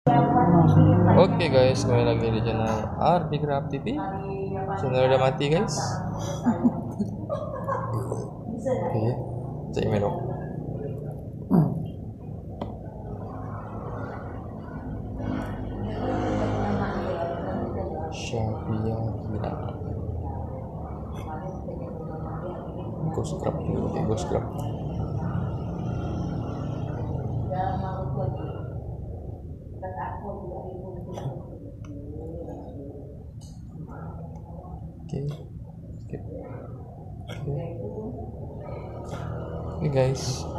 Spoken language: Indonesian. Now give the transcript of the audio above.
Oke guys, kembali lagi di channel RD Craft TV. Channel udah mati guys. Oke, cek minum. Syafia Gila. Go scrub dulu, oke, go scrub. Oke, skip. Oke. Oke guys,